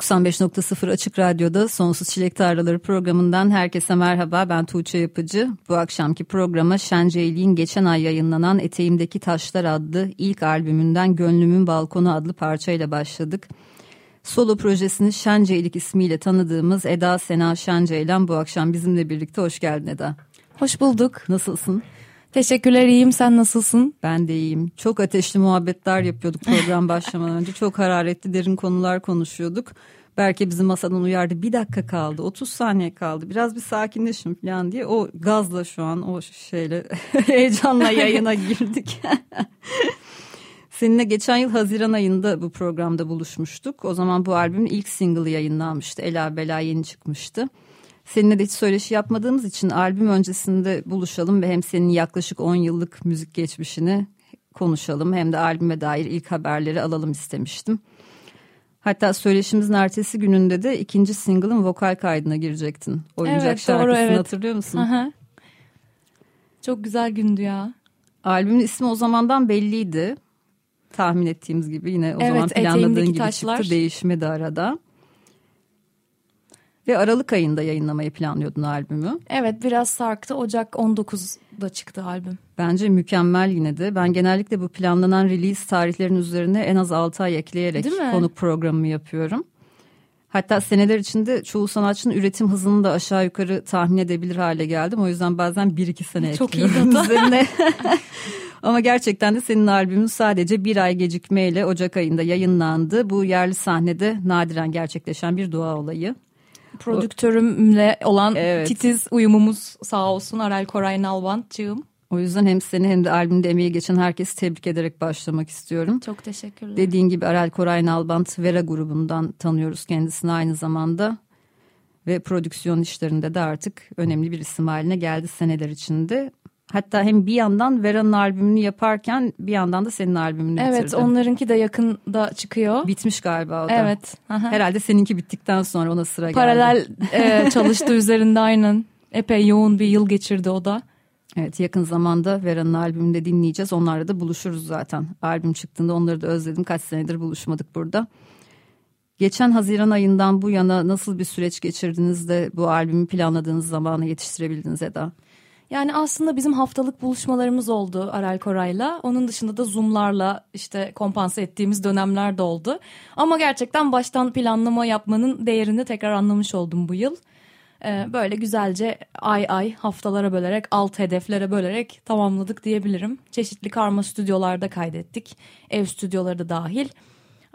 95.0 Açık Radyo'da Sonsuz Çilek Tarlaları programından herkese merhaba. Ben Tuğçe Yapıcı. Bu akşamki programa Şenceyli'nin geçen ay yayınlanan Eteğimdeki Taşlar adlı ilk albümünden Gönlümün Balkonu adlı parçayla başladık. Solo projesini Şenceylik ismiyle tanıdığımız Eda Sena Şenceylan bu akşam bizimle birlikte. Hoş geldin Eda. Hoş bulduk. Nasılsın? Teşekkürler iyiyim sen nasılsın? Ben de iyiyim. Çok ateşli muhabbetler yapıyorduk program başlamadan önce. Çok hararetli derin konular konuşuyorduk. Belki bizim masadan uyardı bir dakika kaldı 30 saniye kaldı biraz bir sakinleşin falan diye o gazla şu an o şeyle heyecanla yayına girdik. Seninle geçen yıl Haziran ayında bu programda buluşmuştuk. O zaman bu albümün ilk single'ı yayınlanmıştı. Ela Bela yeni çıkmıştı. Seninle de hiç söyleşi yapmadığımız için albüm öncesinde buluşalım ve hem senin yaklaşık 10 yıllık müzik geçmişini konuşalım hem de albüme dair ilk haberleri alalım istemiştim. Hatta söyleşimizin ertesi gününde de ikinci single'ın vokal kaydına girecektin. Oyuncak evet, şarkısını doğru, evet. hatırlıyor musun? Aha. Çok güzel gündü ya. Albümün ismi o zamandan belliydi. Tahmin ettiğimiz gibi yine o evet, zaman planladığın gibi taşlar. çıktı. Değişmedi arada. Ve Aralık ayında yayınlamayı planlıyordun albümü. Evet biraz sarktı. Ocak 19'da çıktı albüm. Bence mükemmel yine de. Ben genellikle bu planlanan release tarihlerinin üzerine en az 6 ay ekleyerek konuk programımı yapıyorum. Hatta seneler içinde çoğu sanatçının üretim hızını da aşağı yukarı tahmin edebilir hale geldim. O yüzden bazen bir iki sene Çok ekliyorum iyi üzerine. Ama gerçekten de senin albümün sadece bir ay gecikmeyle Ocak ayında yayınlandı. Bu yerli sahnede nadiren gerçekleşen bir dua olayı prodüktörümle olan evet. titiz uyumumuz sağ olsun Arel Koray Nalbantçığım. O yüzden hem seni hem de albümde emeği geçen herkesi tebrik ederek başlamak istiyorum. Çok teşekkürler. Dediğin gibi Arel Koray Nalbant Vera grubundan tanıyoruz kendisini aynı zamanda. Ve prodüksiyon işlerinde de artık önemli bir isim haline geldi seneler içinde. Hatta hem bir yandan Vera'nın albümünü yaparken bir yandan da senin albümünü evet, bitirdi. Evet onlarınki de yakında çıkıyor. Bitmiş galiba o da. Evet. Aha. Herhalde seninki bittikten sonra ona sıra Paralel, geldi. Paralel e, çalıştı üzerinde aynen. Epey yoğun bir yıl geçirdi o da. Evet yakın zamanda Vera'nın albümünde dinleyeceğiz. Onlarla da buluşuruz zaten. Albüm çıktığında onları da özledim. Kaç senedir buluşmadık burada. Geçen Haziran ayından bu yana nasıl bir süreç geçirdiniz de bu albümü planladığınız zamana yetiştirebildiniz Eda? Yani aslında bizim haftalık buluşmalarımız oldu Arel Koray'la. Onun dışında da Zoom'larla işte kompanse ettiğimiz dönemler de oldu. Ama gerçekten baştan planlama yapmanın değerini tekrar anlamış oldum bu yıl. Ee, böyle güzelce ay ay haftalara bölerek alt hedeflere bölerek tamamladık diyebilirim. Çeşitli karma stüdyolarda kaydettik. Ev stüdyoları da dahil.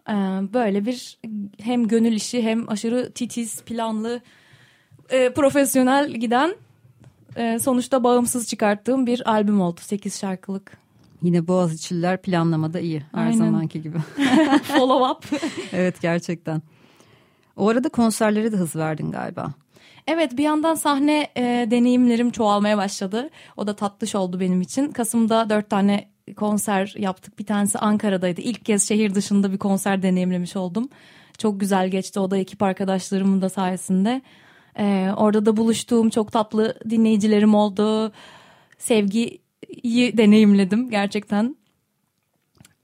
Ee, böyle bir hem gönül işi hem aşırı titiz planlı e, profesyonel giden e, sonuçta bağımsız çıkarttığım bir albüm oldu. Sekiz şarkılık. Yine Boğaziçi'liler planlamada iyi her Aynen. zamanki gibi. Follow up. evet gerçekten. O arada konserlere de hız verdin galiba. Evet bir yandan sahne e, deneyimlerim çoğalmaya başladı. O da tatlış oldu benim için. Kasım'da dört tane konser yaptık. Bir tanesi Ankara'daydı. İlk kez şehir dışında bir konser deneyimlemiş oldum. Çok güzel geçti o da ekip arkadaşlarımın da sayesinde. Ee, orada da buluştuğum çok tatlı dinleyicilerim oldu. Sevgiyi deneyimledim gerçekten.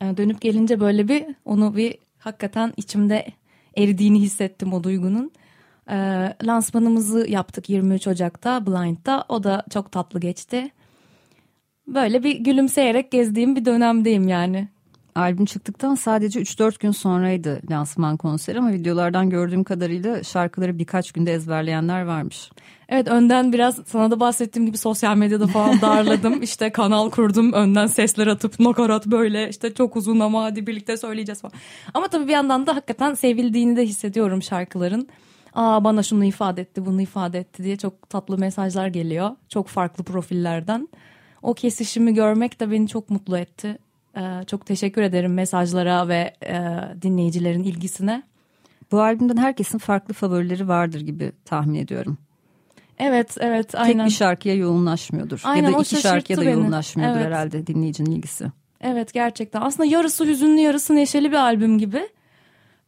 Ee, dönüp gelince böyle bir onu bir hakikaten içimde eridiğini hissettim o duygunun. Ee, lansmanımızı yaptık 23 Ocak'ta Blind'da. O da çok tatlı geçti. Böyle bir gülümseyerek gezdiğim bir dönemdeyim yani albüm çıktıktan sadece 3-4 gün sonraydı lansman konseri ama videolardan gördüğüm kadarıyla şarkıları birkaç günde ezberleyenler varmış. Evet önden biraz sana da bahsettiğim gibi sosyal medyada falan darladım. işte kanal kurdum önden sesler atıp nakarat böyle işte çok uzun ama hadi birlikte söyleyeceğiz falan. Ama tabii bir yandan da hakikaten sevildiğini de hissediyorum şarkıların. Aa bana şunu ifade etti, bunu ifade etti diye çok tatlı mesajlar geliyor. Çok farklı profillerden. O kesişimi görmek de beni çok mutlu etti. Ee, çok teşekkür ederim mesajlara ve e, dinleyicilerin ilgisine. Bu albümden herkesin farklı favorileri vardır gibi tahmin ediyorum. Evet, evet, aynen. Tek bir şarkıya yoğunlaşmıyordur. Aynen, ya da iki şarkıya da beni. yoğunlaşmıyordur Evet. herhalde dinleyicinin ilgisi. Evet gerçekten. Aslında yarısı hüzünlü yarısı neşeli bir albüm gibi.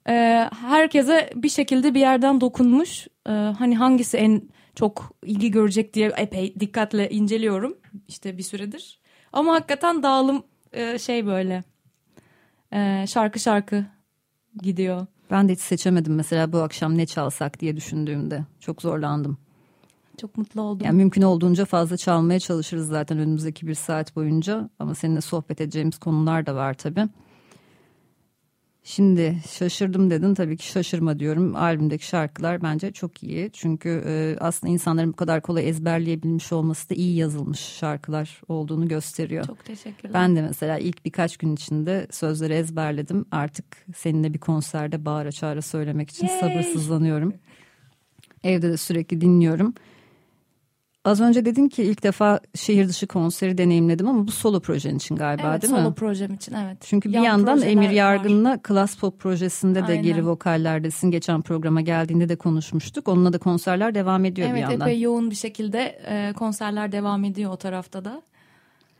Ee, herkese bir şekilde bir yerden dokunmuş. Ee, hani hangisi en çok ilgi görecek diye epey dikkatle inceliyorum. işte bir süredir. Ama hakikaten dağılım e, şey böyle. Ee, şarkı şarkı gidiyor. Ben de hiç seçemedim mesela bu akşam ne çalsak diye düşündüğümde. Çok zorlandım. Çok mutlu oldum. Yani mümkün olduğunca fazla çalmaya çalışırız zaten önümüzdeki bir saat boyunca. Ama seninle sohbet edeceğimiz konular da var tabii. Şimdi şaşırdım dedin tabii ki şaşırma diyorum. Albümdeki şarkılar bence çok iyi. Çünkü e, aslında insanların bu kadar kolay ezberleyebilmiş olması da iyi yazılmış şarkılar olduğunu gösteriyor. Çok teşekkürler. Ben de mesela ilk birkaç gün içinde sözleri ezberledim. Artık seninle bir konserde bağıra çağıra söylemek için Yay! sabırsızlanıyorum. Evde de sürekli dinliyorum. Az önce dedin ki ilk defa şehir dışı konseri deneyimledim ama bu solo projen için galiba evet, değil solo mi? projem için evet. Çünkü bir Yan yandan Emir. Yargın'la Klas Pop projesinde de Aynen. geri vokallerdesin. Geçen programa geldiğinde de konuşmuştuk. Onunla da konserler devam ediyor bir Evet yandan. epey yoğun bir şekilde e, konserler devam ediyor o tarafta da.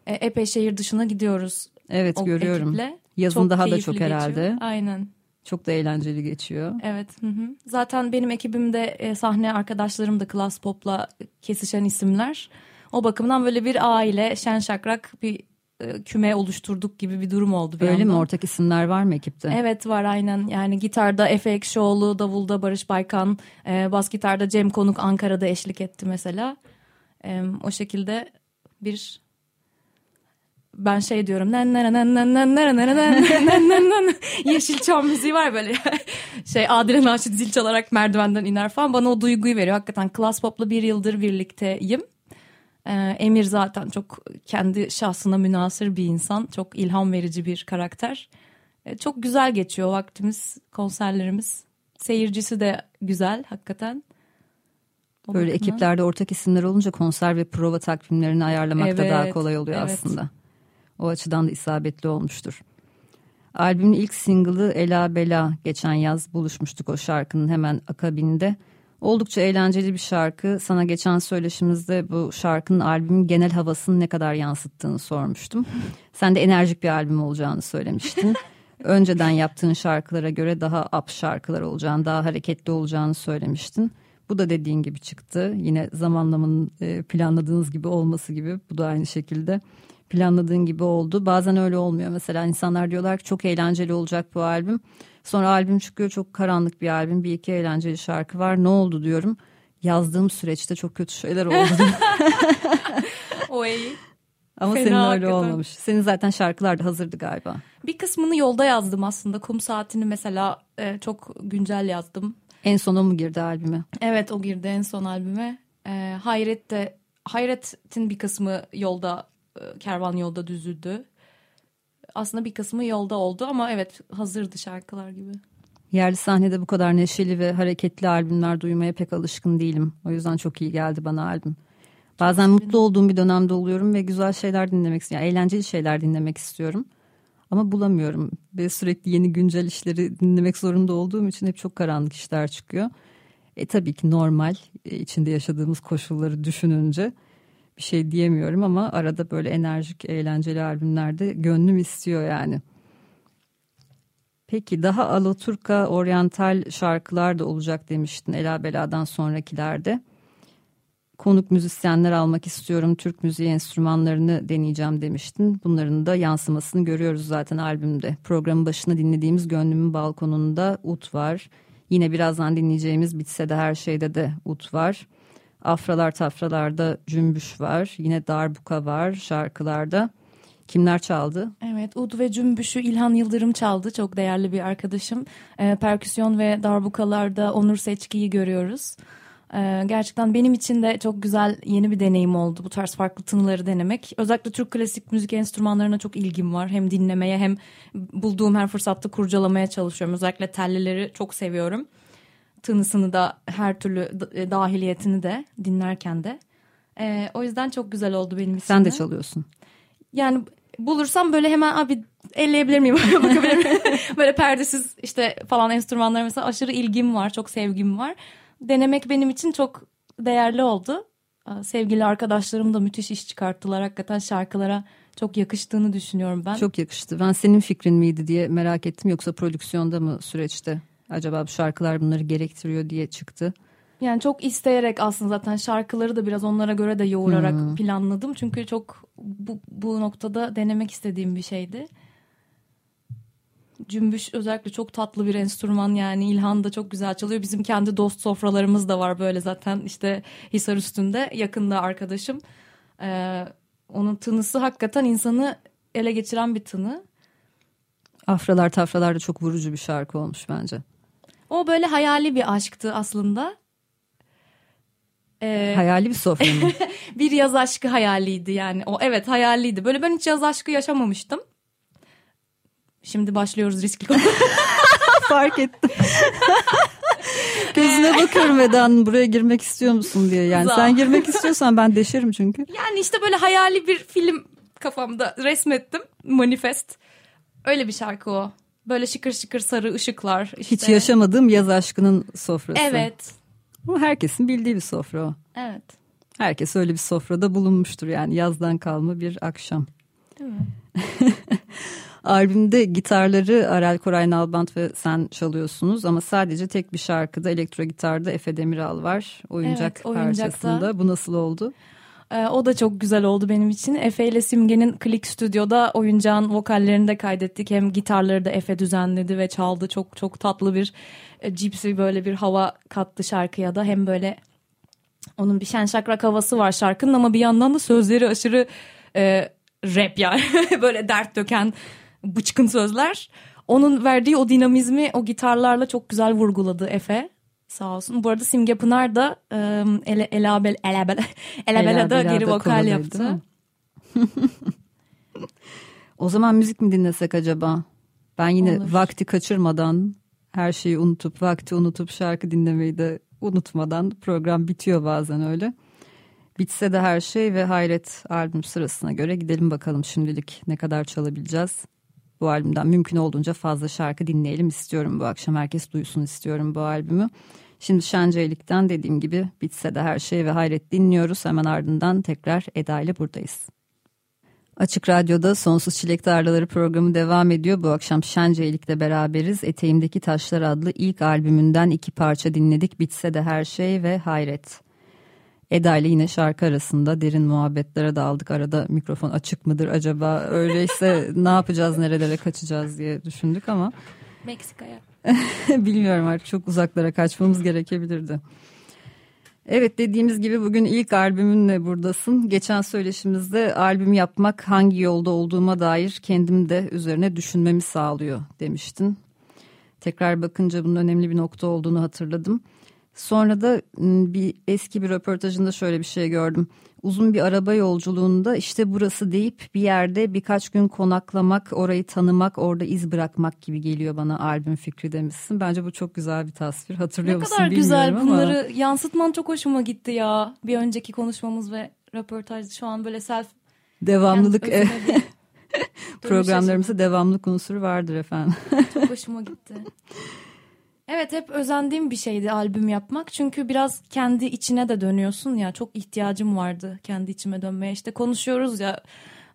E, epey şehir dışına gidiyoruz Evet o görüyorum. ekiple. Yazın daha da çok geçiyor. herhalde. Aynen. Çok da eğlenceli geçiyor. Evet. Hı hı. Zaten benim ekibimde e, sahne arkadaşlarım da Klas Pop'la kesişen isimler. O bakımdan böyle bir aile şen şakrak bir e, küme oluşturduk gibi bir durum oldu bir Öyle mi? yandan. Ortak isimler var mı ekipte? Evet var aynen yani gitarda Efe Ekşioğlu, davulda Barış Baykan, e, bas gitarda Cem Konuk Ankara'da eşlik etti mesela. E, o şekilde bir ben şey diyorum nan nan nan nan nan nan nan nan nan nan nan Yeşilçam müziği var böyle şey Adile Naşit zil çalarak merdivenden iner falan bana o duyguyu veriyor. Hakikaten Klas Pop'la bir yıldır birlikteyim. Ee, Emir zaten çok kendi şahsına münasır bir insan. Çok ilham verici bir karakter. Ee, çok güzel geçiyor vaktimiz, konserlerimiz. Seyircisi de güzel hakikaten. Böyle ekiplerde ortak isimler olunca konser ve prova takvimlerini ayarlamak da daha Evet, kolay oluyor evet. aslında. O açıdan da isabetli olmuştur. Albümün ilk single'ı Ela Bela geçen yaz buluşmuştuk o şarkının hemen akabinde. Oldukça eğlenceli bir şarkı. Sana geçen söyleşimizde bu şarkının albümün genel havasını ne kadar yansıttığını sormuştum. Sen de enerjik bir albüm olacağını söylemiştin. Önceden yaptığın şarkılara göre daha up şarkılar olacağını, daha hareketli olacağını söylemiştin. Bu da dediğin gibi çıktı. Yine zamanlamanın e, planladığınız gibi olması gibi. Bu da aynı şekilde planladığın gibi oldu. Bazen öyle olmuyor. Mesela insanlar diyorlar ki çok eğlenceli olacak bu albüm. Sonra albüm çıkıyor çok karanlık bir albüm. Bir iki eğlenceli şarkı var. Ne oldu diyorum. Yazdığım süreçte çok kötü şeyler oldu. O iyi. Ama Fena senin öyle hakikaten. olmamış. Senin zaten şarkılar da hazırdı galiba. Bir kısmını yolda yazdım aslında. Kum saatini mesela e, çok güncel yazdım. En sona mı girdi albüme? Evet o girdi en son albüme. E, Hayret de Hayret'in bir kısmı yolda kervan yolda düzüldü. Aslında bir kısmı yolda oldu ama evet hazırdı şarkılar gibi. Yerli sahnede bu kadar neşeli ve hareketli albümler duymaya pek alışkın değilim. O yüzden çok iyi geldi bana albüm. Bazen mutlu olduğum bir dönemde oluyorum ve güzel şeyler dinlemek istiyorum. Yani eğlenceli şeyler dinlemek istiyorum. Ama bulamıyorum. Ve sürekli yeni güncel işleri dinlemek zorunda olduğum için hep çok karanlık işler çıkıyor. E tabii ki normal e, içinde yaşadığımız koşulları düşününce bir şey diyemiyorum ama arada böyle enerjik eğlenceli albümlerde gönlüm istiyor yani. Peki daha Alaturka oryantal şarkılar da olacak demiştin Ela Bela'dan sonrakilerde. Konuk müzisyenler almak istiyorum. Türk müziği enstrümanlarını deneyeceğim demiştin. Bunların da yansımasını görüyoruz zaten albümde. Programın başında dinlediğimiz Gönlümün Balkonu'nda ut var. Yine birazdan dinleyeceğimiz Bitse de Her Şeyde de ut var. Afralar Tafralar'da Cümbüş var. Yine Darbuka var şarkılarda. Kimler çaldı? Evet Ud ve Cümbüş'ü İlhan Yıldırım çaldı. Çok değerli bir arkadaşım. E, perküsyon ve darbukalarda Onur Seçki'yi görüyoruz. E, gerçekten benim için de çok güzel yeni bir deneyim oldu bu tarz farklı tınıları denemek. Özellikle Türk klasik müzik enstrümanlarına çok ilgim var. Hem dinlemeye hem bulduğum her fırsatta kurcalamaya çalışıyorum. Özellikle tellileri çok seviyorum. Tınısını da her türlü e, dahiliyetini de dinlerken de. E, o yüzden çok güzel oldu benim için. Sen de çalıyorsun. Yani bulursam böyle hemen abi elleyebilir miyim? Bakabilir miyim? böyle perdesiz işte falan enstrümanlara mesela aşırı ilgim var. Çok sevgim var. Denemek benim için çok değerli oldu. Sevgili arkadaşlarım da müthiş iş çıkarttılar. Hakikaten şarkılara çok yakıştığını düşünüyorum ben. Çok yakıştı. Ben senin fikrin miydi diye merak ettim. Yoksa prodüksiyonda mı süreçte? Acaba bu şarkılar bunları gerektiriyor diye çıktı. Yani çok isteyerek aslında zaten şarkıları da biraz onlara göre de yoğurarak hmm. planladım. Çünkü çok bu, bu noktada denemek istediğim bir şeydi. Cümbüş özellikle çok tatlı bir enstrüman yani İlhan da çok güzel çalıyor. Bizim kendi dost sofralarımız da var böyle zaten işte Hisar üstünde yakında arkadaşım. Ee, onun tınısı hakikaten insanı ele geçiren bir tını. Afralar tafralar da çok vurucu bir şarkı olmuş bence. O böyle hayali bir aşktı aslında. Ee, hayali bir sofra mı? bir yaz aşkı hayaliydi yani. O evet hayaliydi. Böyle ben hiç yaz aşkı yaşamamıştım. Şimdi başlıyoruz riskli konu. Fark ettim. Gözüne bakıyorum Eda'nın buraya girmek istiyor musun diye. Yani Zah. sen girmek istiyorsan ben deşerim çünkü. Yani işte böyle hayali bir film kafamda resmettim. Manifest. Öyle bir şarkı o. Böyle şıkır şıkır sarı ışıklar. Işte. Hiç yaşamadığım yaz aşkının sofrası. Evet. Bu herkesin bildiği bir sofra o. Evet. Herkes öyle bir sofrada bulunmuştur yani yazdan kalma bir akşam. Değil mi? Albümde gitarları Arel Koray Nalbant ve sen çalıyorsunuz ama sadece tek bir şarkıda elektro gitarda Efe Demiral var. Oyuncak evet, parçasında. Bu nasıl oldu? Ee, o da çok güzel oldu benim için. Efe ile Simge'nin Click Stüdyo'da oyuncağın vokallerini de kaydettik. Hem gitarları da Efe düzenledi ve çaldı. Çok çok tatlı bir e, cipsi böyle bir hava kattı şarkıya da. Hem böyle onun bir şen şakrak havası var şarkının ama bir yandan da sözleri aşırı e, rap yani. böyle dert döken bıçkın sözler. Onun verdiği o dinamizmi o gitarlarla çok güzel vurguladı Efe. Sağ olsun. Bu arada Simge Pınar da um, ele, elabel, elabel, elabela'da geri vokal yaptı. o zaman müzik mi dinlesek acaba? Ben yine Olur. vakti kaçırmadan her şeyi unutup vakti unutup şarkı dinlemeyi de unutmadan program bitiyor bazen öyle. Bitse de her şey ve Hayret albüm sırasına göre gidelim bakalım şimdilik ne kadar çalabileceğiz bu albümden mümkün olduğunca fazla şarkı dinleyelim istiyorum bu akşam. Herkes duysun istiyorum bu albümü. Şimdi Şenceylik'ten dediğim gibi bitse de her şey ve hayret dinliyoruz. Hemen ardından tekrar Eda ile buradayız. Açık Radyo'da Sonsuz Çilek Tarlaları programı devam ediyor. Bu akşam Şenceylik'le beraberiz. Eteğimdeki Taşlar adlı ilk albümünden iki parça dinledik. Bitse de her şey ve hayret. Eda ile yine şarkı arasında derin muhabbetlere daldık. Arada mikrofon açık mıdır acaba? Öyleyse ne yapacağız, nerelere kaçacağız diye düşündük ama. Meksika'ya. Bilmiyorum artık çok uzaklara kaçmamız gerekebilirdi. Evet dediğimiz gibi bugün ilk albümünle buradasın. Geçen söyleşimizde albüm yapmak hangi yolda olduğuma dair kendim de üzerine düşünmemi sağlıyor demiştin. Tekrar bakınca bunun önemli bir nokta olduğunu hatırladım. Sonra da bir eski bir röportajında şöyle bir şey gördüm. Uzun bir araba yolculuğunda işte burası deyip bir yerde birkaç gün konaklamak, orayı tanımak, orada iz bırakmak gibi geliyor bana albüm fikri demişsin. Bence bu çok güzel bir tasvir. Hatırlıyor ne musun bilmiyorum ama. Ne kadar güzel bunları yansıtman çok hoşuma gitti ya. Bir önceki konuşmamız ve röportaj şu an böyle self devamlılık programlarımızda devamlılık unsuru vardır efendim. çok hoşuma gitti. Evet hep özendiğim bir şeydi albüm yapmak. Çünkü biraz kendi içine de dönüyorsun ya. Çok ihtiyacım vardı kendi içime dönmeye. İşte konuşuyoruz ya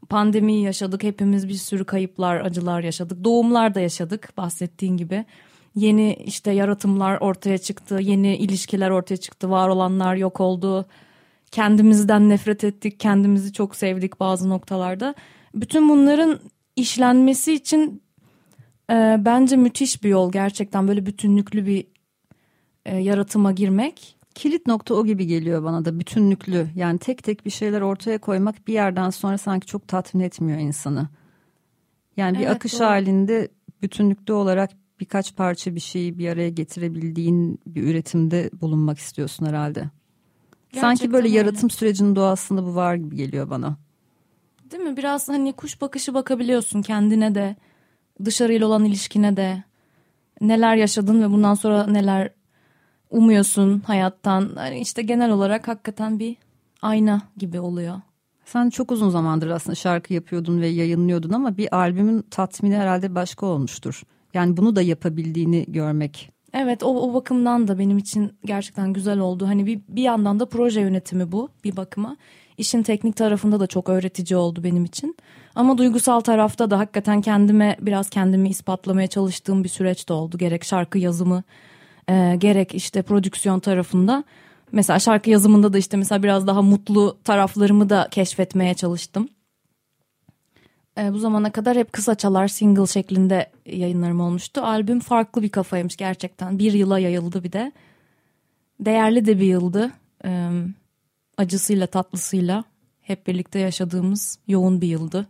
pandemiyi yaşadık. Hepimiz bir sürü kayıplar, acılar yaşadık. Doğumlar da yaşadık bahsettiğin gibi. Yeni işte yaratımlar ortaya çıktı. Yeni ilişkiler ortaya çıktı. Var olanlar yok oldu. Kendimizden nefret ettik. Kendimizi çok sevdik bazı noktalarda. Bütün bunların işlenmesi için e, bence müthiş bir yol gerçekten böyle bütünlüklü bir e, yaratıma girmek. Kilit nokta o gibi geliyor bana da bütünlüklü yani tek tek bir şeyler ortaya koymak bir yerden sonra sanki çok tatmin etmiyor insanı. Yani bir evet, akış doğru. halinde bütünlüklü olarak birkaç parça bir şeyi bir araya getirebildiğin bir üretimde bulunmak istiyorsun herhalde. Gerçekten Sanki böyle öyle. yaratım sürecinin doğasında bu var gibi geliyor bana. Değil mi? Biraz hani kuş bakışı bakabiliyorsun kendine de dışarıyla olan ilişkine de neler yaşadın ve bundan sonra neler umuyorsun hayattan. Hani işte genel olarak hakikaten bir ayna gibi oluyor. Sen çok uzun zamandır aslında şarkı yapıyordun ve yayınlıyordun ama bir albümün tatmini herhalde başka olmuştur. Yani bunu da yapabildiğini görmek. Evet o, o bakımdan da benim için gerçekten güzel oldu. Hani bir, bir yandan da proje yönetimi bu bir bakıma. İşin teknik tarafında da çok öğretici oldu benim için. Ama duygusal tarafta da hakikaten kendime biraz kendimi ispatlamaya çalıştığım bir süreç de oldu. Gerek şarkı yazımı e, gerek işte prodüksiyon tarafında. Mesela şarkı yazımında da işte mesela biraz daha mutlu taraflarımı da keşfetmeye çalıştım. E, bu zamana kadar hep kısa çalar single şeklinde yayınlarım olmuştu. Albüm farklı bir kafaymış gerçekten. Bir yıla yayıldı bir de. Değerli de bir yıldı. E, acısıyla tatlısıyla hep birlikte yaşadığımız yoğun bir yıldı.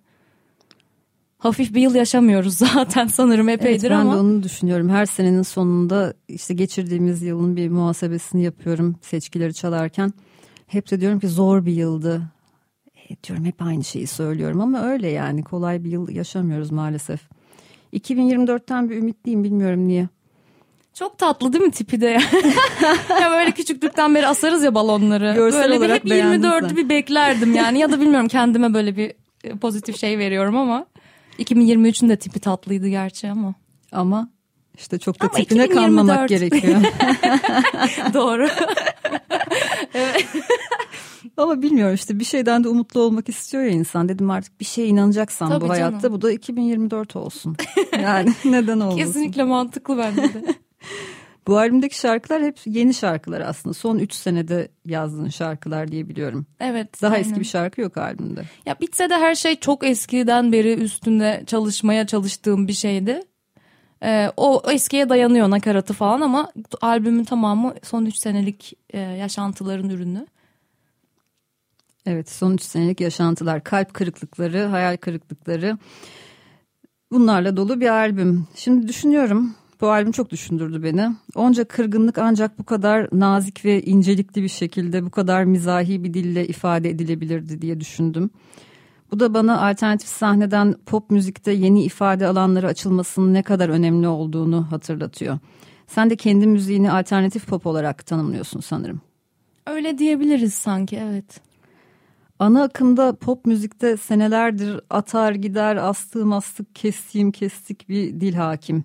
Hafif bir yıl yaşamıyoruz zaten sanırım epeydir evet, ben ama. Ben de onu düşünüyorum. Her senenin sonunda işte geçirdiğimiz yılın bir muhasebesini yapıyorum seçkileri çalarken. Hep de diyorum ki zor bir yıldı. E, diyorum hep aynı şeyi söylüyorum ama öyle yani kolay bir yıl yaşamıyoruz maalesef. 2024'ten bir ümitliyim bilmiyorum niye. Çok tatlı değil mi tipi de? ya böyle küçüklükten beri asarız ya balonları. Görsel böyle olarak bir hep 24'ü bir beklerdim yani. Ya da bilmiyorum kendime böyle bir e, pozitif şey veriyorum ama. 2023'ün de tipi tatlıydı gerçi ama. Ama işte çok da ama tipine 2024. kanmamak gerekiyor. Doğru. evet. Ama bilmiyorum işte bir şeyden de umutlu olmak istiyor ya insan. Dedim artık bir şeye inanacaksan Tabii bu hayatta canım. bu da 2024 olsun. Yani neden olmasın? Kesinlikle mantıklı bence de. Bu albümdeki şarkılar hep yeni şarkılar aslında. Son 3 senede yazdığın şarkılar diye biliyorum. Evet. Daha aynen. eski bir şarkı yok albümde. Ya bitse de her şey çok eskiden beri üstünde çalışmaya çalıştığım bir şeydi. Ee, o eskiye dayanıyor nakaratı falan ama albümün tamamı son 3 senelik e, yaşantıların ürünü. Evet son 3 senelik yaşantılar, kalp kırıklıkları, hayal kırıklıkları bunlarla dolu bir albüm. Şimdi düşünüyorum bu albüm çok düşündürdü beni. Onca kırgınlık ancak bu kadar nazik ve incelikli bir şekilde bu kadar mizahi bir dille ifade edilebilirdi diye düşündüm. Bu da bana alternatif sahneden pop müzikte yeni ifade alanları açılmasının ne kadar önemli olduğunu hatırlatıyor. Sen de kendi müziğini alternatif pop olarak tanımlıyorsun sanırım. Öyle diyebiliriz sanki evet. Ana akımda pop müzikte senelerdir atar gider astığım astık kestiğim kestik bir dil hakim.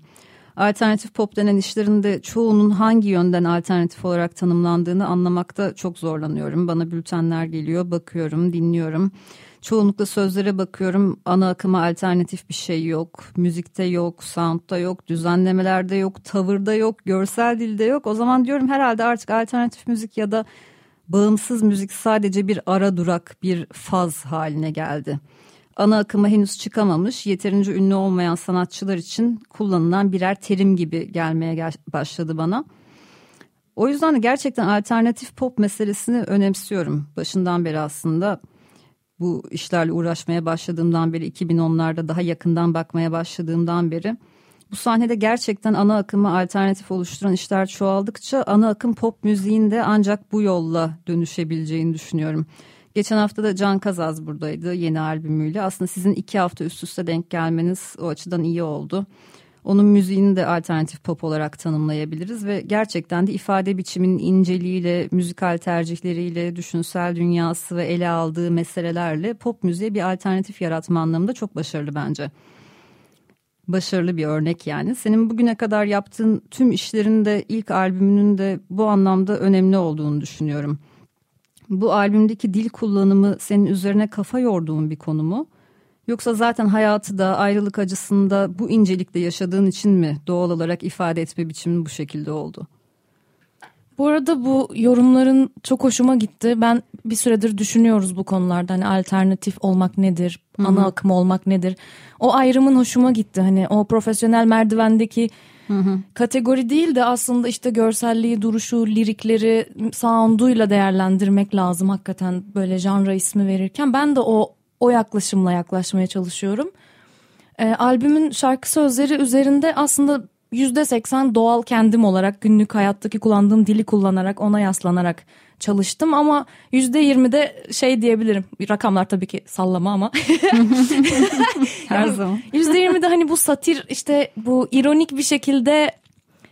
Alternatif pop denen işlerin de çoğunun hangi yönden alternatif olarak tanımlandığını anlamakta çok zorlanıyorum. Bana bültenler geliyor, bakıyorum, dinliyorum. Çoğunlukla sözlere bakıyorum. Ana akıma alternatif bir şey yok. Müzikte yok, soundda yok, düzenlemelerde yok, tavırda yok, görsel dilde yok. O zaman diyorum herhalde artık alternatif müzik ya da bağımsız müzik sadece bir ara durak, bir faz haline geldi ana akıma henüz çıkamamış, yeterince ünlü olmayan sanatçılar için kullanılan birer terim gibi gelmeye gel başladı bana. O yüzden de gerçekten alternatif pop meselesini önemsiyorum. Başından beri aslında bu işlerle uğraşmaya başladığımdan beri 2010'larda daha yakından bakmaya başladığımdan beri bu sahnede gerçekten ana akımı alternatif oluşturan işler çoğaldıkça ana akım pop müziğin de ancak bu yolla dönüşebileceğini düşünüyorum. Geçen hafta da Can Kazaz buradaydı yeni albümüyle. Aslında sizin iki hafta üst üste denk gelmeniz o açıdan iyi oldu. Onun müziğini de alternatif pop olarak tanımlayabiliriz ve gerçekten de ifade biçiminin inceliğiyle, müzikal tercihleriyle, düşünsel dünyası ve ele aldığı meselelerle pop müziğe bir alternatif yaratma anlamında çok başarılı bence. Başarılı bir örnek yani. Senin bugüne kadar yaptığın tüm işlerin de ilk albümünün de bu anlamda önemli olduğunu düşünüyorum bu albümdeki dil kullanımı senin üzerine kafa yorduğun bir konu mu? Yoksa zaten hayatı da ayrılık acısında bu incelikle yaşadığın için mi doğal olarak ifade etme biçimin bu şekilde oldu? Bu arada bu yorumların çok hoşuma gitti. Ben bir süredir düşünüyoruz bu konularda. Hani alternatif olmak nedir? Hı-hı. Ana akım olmak nedir? O ayrımın hoşuma gitti. Hani o profesyonel merdivendeki Hı hı. Kategori değil de aslında işte görselliği, duruşu, lirikleri, sound'uyla değerlendirmek lazım hakikaten böyle janra ismi verirken. Ben de o o yaklaşımla yaklaşmaya çalışıyorum. E, albümün şarkı sözleri üzerinde aslında yüzde seksen doğal kendim olarak günlük hayattaki kullandığım dili kullanarak ona yaslanarak çalıştım. Ama yüzde yirmi de şey diyebilirim. Rakamlar tabii ki sallama ama. Her zaman. yüzde yirmi de hani bu satir işte bu ironik bir şekilde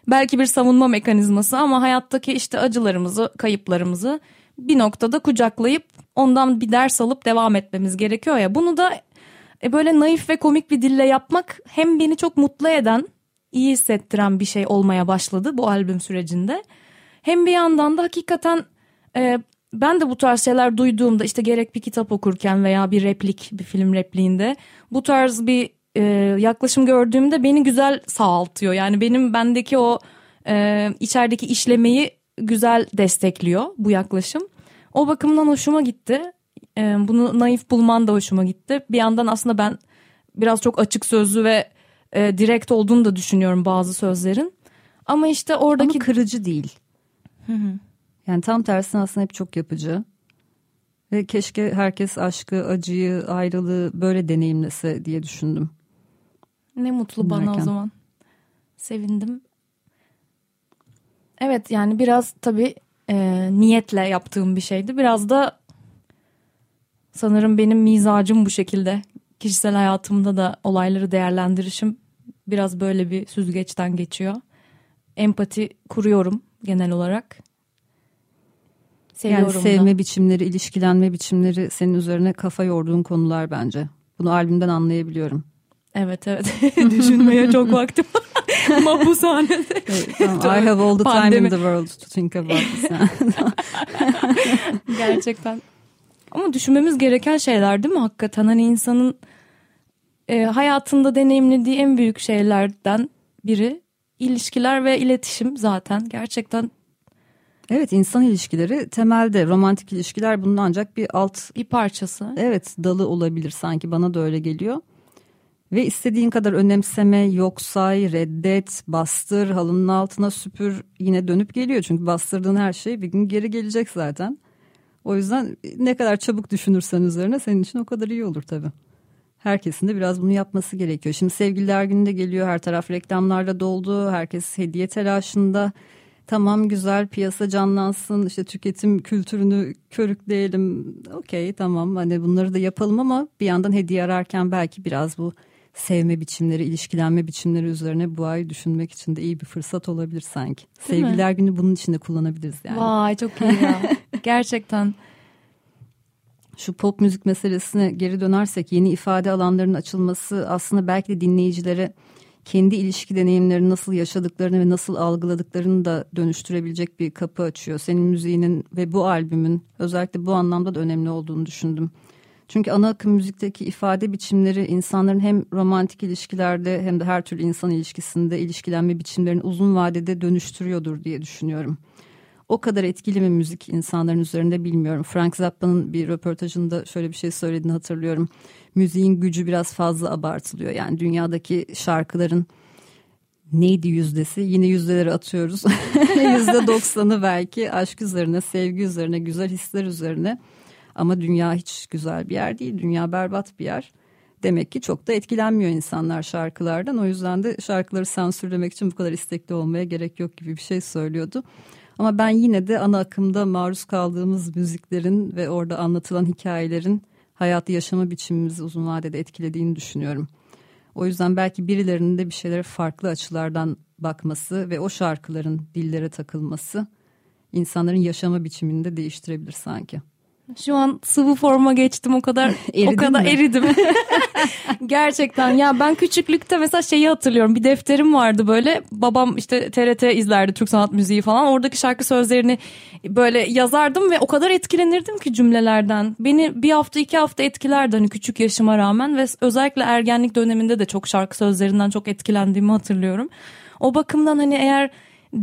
belki bir savunma mekanizması ama hayattaki işte acılarımızı, kayıplarımızı bir noktada kucaklayıp ondan bir ders alıp devam etmemiz gerekiyor ya. Bunu da e, böyle naif ve komik bir dille yapmak hem beni çok mutlu eden, iyi hissettiren bir şey olmaya başladı bu albüm sürecinde. Hem bir yandan da hakikaten e, ben de bu tarz şeyler duyduğumda işte gerek bir kitap okurken veya bir replik, bir film repliğinde bu tarz bir e, yaklaşım gördüğümde beni güzel sağaltıyor. Yani benim bendeki o e, içerideki işlemeyi güzel destekliyor bu yaklaşım. O bakımdan hoşuma gitti. E, bunu naif bulman da hoşuma gitti. Bir yandan aslında ben biraz çok açık sözlü ve e, direkt olduğunu da düşünüyorum bazı sözlerin. Ama işte oradaki... Ama kırıcı değil. Hı hı. Yani tam tersine aslında hep çok yapıcı. Ve keşke herkes aşkı, acıyı, ayrılığı böyle deneyimlese diye düşündüm. Ne mutlu Dinlerken. bana o zaman. Sevindim. Evet yani biraz tabii e, niyetle yaptığım bir şeydi. Biraz da sanırım benim mizacım bu şekilde. Kişisel hayatımda da olayları değerlendirişim biraz böyle bir süzgeçten geçiyor. Empati kuruyorum genel olarak. Seviyorum yani sevme da. biçimleri, ilişkilenme biçimleri senin üzerine kafa yorduğun konular bence. Bunu albümden anlayabiliyorum. Evet evet. Düşünmeye çok vaktim Mahpushanede. I have all the Pandemi. time in the world to think about this. Gerçekten. Ama düşünmemiz gereken şeyler değil mi hakikaten? Hani insanın e, hayatında deneyimlediği en büyük şeylerden biri ilişkiler ve iletişim zaten. Gerçekten Evet insan ilişkileri temelde romantik ilişkiler bunun ancak bir alt bir parçası. Evet dalı olabilir sanki bana da öyle geliyor. Ve istediğin kadar önemseme, yok say, reddet, bastır, halının altına süpür yine dönüp geliyor. Çünkü bastırdığın her şey bir gün geri gelecek zaten. O yüzden ne kadar çabuk düşünürsen üzerine senin için o kadar iyi olur tabii. Herkesin de biraz bunu yapması gerekiyor. Şimdi sevgililer günü geliyor. Her taraf reklamlarla doldu. Herkes hediye telaşında. Tamam güzel piyasa canlansın. işte tüketim kültürünü körükleyelim. Okey tamam hani bunları da yapalım ama bir yandan hediye ararken belki biraz bu sevme biçimleri, ilişkilenme biçimleri üzerine bu ay düşünmek için de iyi bir fırsat olabilir sanki. Değil Sevgililer mi? günü bunun için de kullanabiliriz yani. Vay çok iyi ya. Gerçekten. Şu pop müzik meselesine geri dönersek yeni ifade alanlarının açılması aslında belki de dinleyicilere kendi ilişki deneyimlerini nasıl yaşadıklarını ve nasıl algıladıklarını da dönüştürebilecek bir kapı açıyor. Senin müziğinin ve bu albümün özellikle bu anlamda da önemli olduğunu düşündüm. Çünkü ana akım müzikteki ifade biçimleri insanların hem romantik ilişkilerde hem de her türlü insan ilişkisinde ilişkilenme biçimlerini uzun vadede dönüştürüyordur diye düşünüyorum. O kadar etkili mi müzik insanların üzerinde bilmiyorum. Frank Zappa'nın bir röportajında şöyle bir şey söylediğini hatırlıyorum. Müziğin gücü biraz fazla abartılıyor. Yani dünyadaki şarkıların neydi yüzdesi? Yine yüzdeleri atıyoruz. Yüzde doksanı belki aşk üzerine, sevgi üzerine, güzel hisler üzerine. Ama dünya hiç güzel bir yer değil. Dünya berbat bir yer. Demek ki çok da etkilenmiyor insanlar şarkılardan. O yüzden de şarkıları sansürlemek için bu kadar istekli olmaya gerek yok gibi bir şey söylüyordu. Ama ben yine de ana akımda maruz kaldığımız müziklerin ve orada anlatılan hikayelerin hayatı yaşama biçimimizi uzun vadede etkilediğini düşünüyorum. O yüzden belki birilerinin de bir şeylere farklı açılardan bakması ve o şarkıların dillere takılması insanların yaşama biçimini de değiştirebilir sanki. Şu an sıvı forma geçtim o kadar o kadar mi? eridim. Gerçekten ya ben küçüklükte mesela şeyi hatırlıyorum. Bir defterim vardı böyle. Babam işte TRT izlerdi Türk sanat müziği falan. Oradaki şarkı sözlerini böyle yazardım ve o kadar etkilenirdim ki cümlelerden. Beni bir hafta iki hafta etkilerdi hani küçük yaşıma rağmen ve özellikle ergenlik döneminde de çok şarkı sözlerinden çok etkilendiğimi hatırlıyorum. O bakımdan hani eğer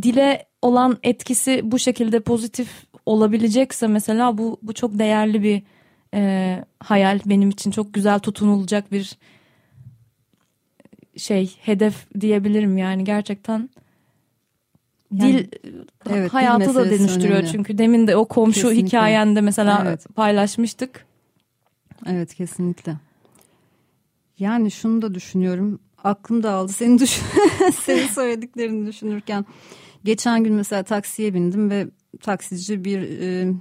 dile olan etkisi bu şekilde pozitif olabilecekse mesela bu bu çok değerli bir e, hayal benim için çok güzel tutunulacak bir şey hedef diyebilirim yani gerçekten yani, dil evet, hayatı dil da dönüştürüyor önemli. çünkü demin de o komşu kesinlikle. hikayende mesela evet. paylaşmıştık. Evet kesinlikle. Yani şunu da düşünüyorum. Aklım dağıldı. Senin düşün senin söylediklerini düşünürken. Geçen gün mesela taksiye bindim ve taksici bir e,